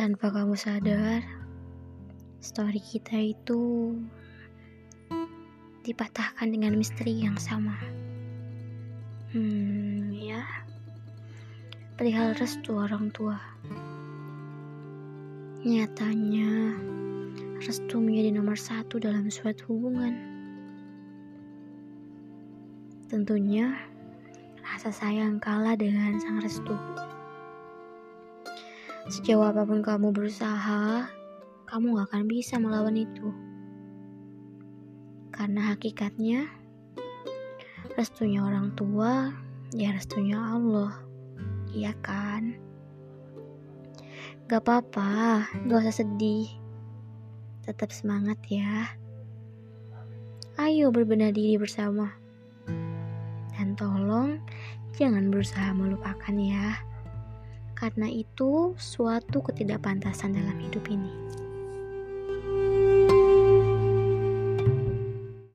Tanpa kamu sadar, story kita itu dipatahkan dengan misteri yang sama. Hmm, ya. Perihal restu orang tua. Nyatanya, restu menjadi nomor satu dalam suatu hubungan. Tentunya, rasa sayang kalah dengan sang restu. Sejauh apa pun kamu berusaha, kamu gak akan bisa melawan itu. Karena hakikatnya, restunya orang tua, ya restunya Allah. Iya kan? Gak apa-apa, gak usah sedih. Tetap semangat ya. Ayo berbenah diri bersama. Dan tolong jangan berusaha melupakan ya. Karena itu suatu ketidakpantasan dalam hidup ini.